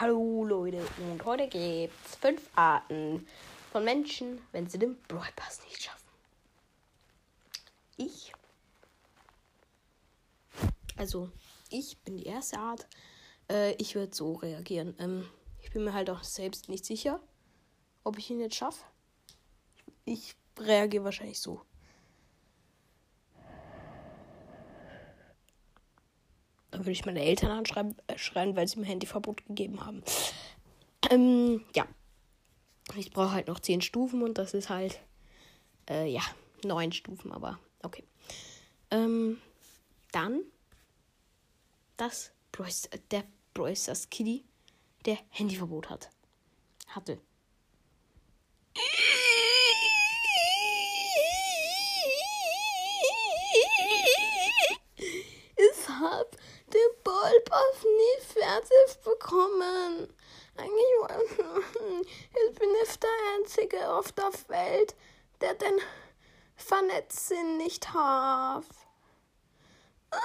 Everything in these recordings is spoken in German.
Hallo Leute und heute gibt es fünf Arten von Menschen, wenn sie den Brawl Pass nicht schaffen. Ich, also ich bin die erste Art. Äh, ich würde so reagieren. Ähm, ich bin mir halt auch selbst nicht sicher, ob ich ihn jetzt schaffe. Ich reagiere wahrscheinlich so. Dann würde ich meine Eltern anschreien, äh, schreien, weil sie mir Handyverbot gegeben haben. Ähm, ja. Ich brauche halt noch zehn Stufen und das ist halt, äh, ja, neun Stufen, aber okay. Ähm, dann das Bryce, äh, der das Kitty, der Handyverbot hat. Hatte. Ich hab den Ballpass nie fertig bekommen. Eigentlich, ich bin nicht der Einzige auf der Welt, der den Vernetzen nicht hat.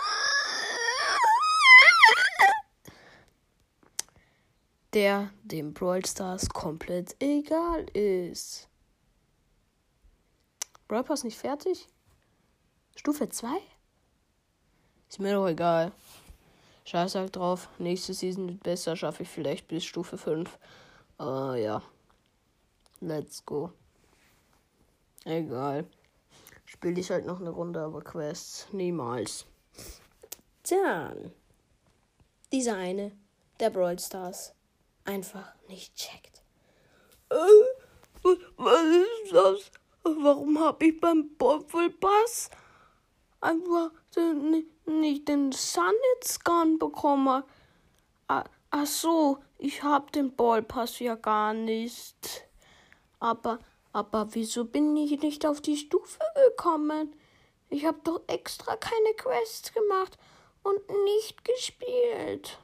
Der dem Brawl Stars komplett egal ist. Brawl Pass nicht fertig? Stufe 2? Mir doch egal. Scheiß halt drauf. Nächste Season wird besser. Schaffe ich vielleicht bis Stufe 5. Uh, ja. Let's go. Egal. Spiele ich halt noch eine Runde, aber Quests niemals. Dann. Dieser eine, der Brawl Stars, einfach nicht checkt. Äh, was ist das? Warum habe ich beim Brawl Pass einfach nicht den Sunnit-Scan bekommen. Ach so, ich hab den Ballpass ja gar nicht. Aber, aber wieso bin ich nicht auf die Stufe gekommen? Ich hab doch extra keine Quests gemacht und nicht gespielt.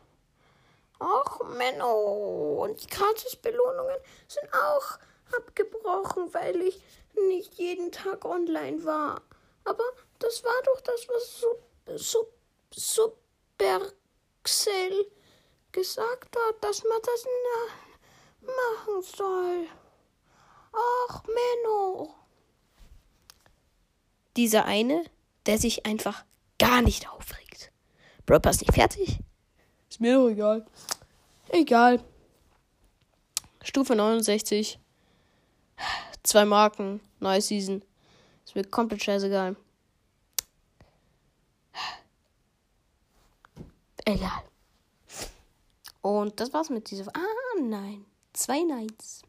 Ach, Menno. Und die Gratis-Belohnungen sind auch abgebrochen, weil ich nicht jeden Tag online war. Aber das war doch das, was so, so, Supercell gesagt hat, dass man das machen soll. Ach, Menno. Dieser eine, der sich einfach gar nicht aufregt. Bro, ist nicht fertig? Ist mir doch egal. Egal. Stufe 69. Zwei Marken. Neue Season. Ist mir komplett scheißegal. Egal. Und das war's mit dieser. Ah, nein. Zwei Neins.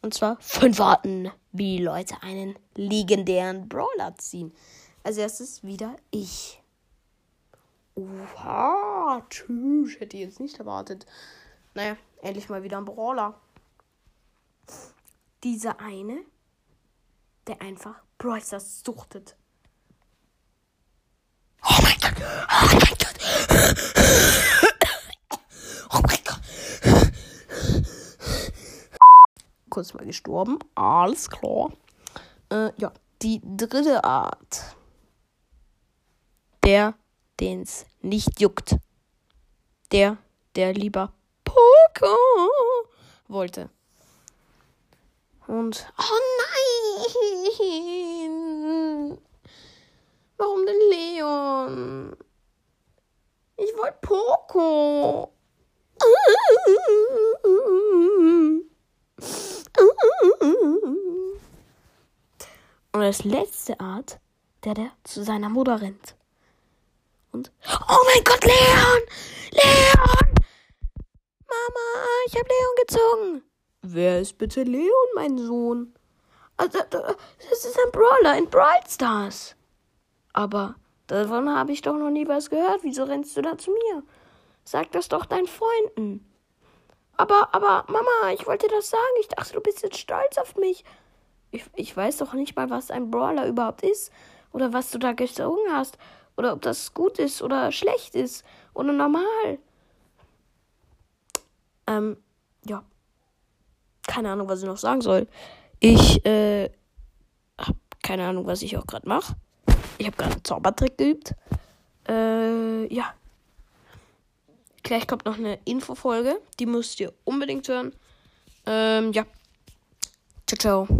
Und zwar fünf Arten, wie Leute einen legendären Brawler ziehen. Als erstes wieder ich. Oha, tschüss. Hätte ich jetzt nicht erwartet. Naja, endlich mal wieder ein Brawler. Dieser eine, der einfach Brawlers suchtet. Oh mein Gott! Oh mein Gott! Oh mein Gott! Kurz mal gestorben. Alles klar. Äh, ja, die dritte Art. Der, den's nicht juckt. Der, der lieber Poker wollte. Und. Oh nein! Warum denn Leon? Ich wollte Poco. Und als letzte Art, der, der zu seiner Mutter rennt. Und, oh mein Gott, Leon! Leon! Mama, ich habe Leon gezogen. Wer ist bitte Leon, mein Sohn? Also, das ist ein Brawler in Brawl Stars. Aber davon habe ich doch noch nie was gehört. Wieso rennst du da zu mir? Sag das doch deinen Freunden. Aber, aber, Mama, ich wollte das sagen. Ich dachte, du bist jetzt stolz auf mich. Ich, ich weiß doch nicht mal, was ein Brawler überhaupt ist. Oder was du da gezogen hast. Oder ob das gut ist oder schlecht ist. Oder normal. Ähm, ja. Keine Ahnung, was ich noch sagen soll. Ich, äh, hab keine Ahnung, was ich auch gerade mache. Ich habe gerade einen Zaubertrick geübt. Äh, ja. Gleich kommt noch eine Infofolge. Die müsst ihr unbedingt hören. Ähm, ja. Ciao, ciao.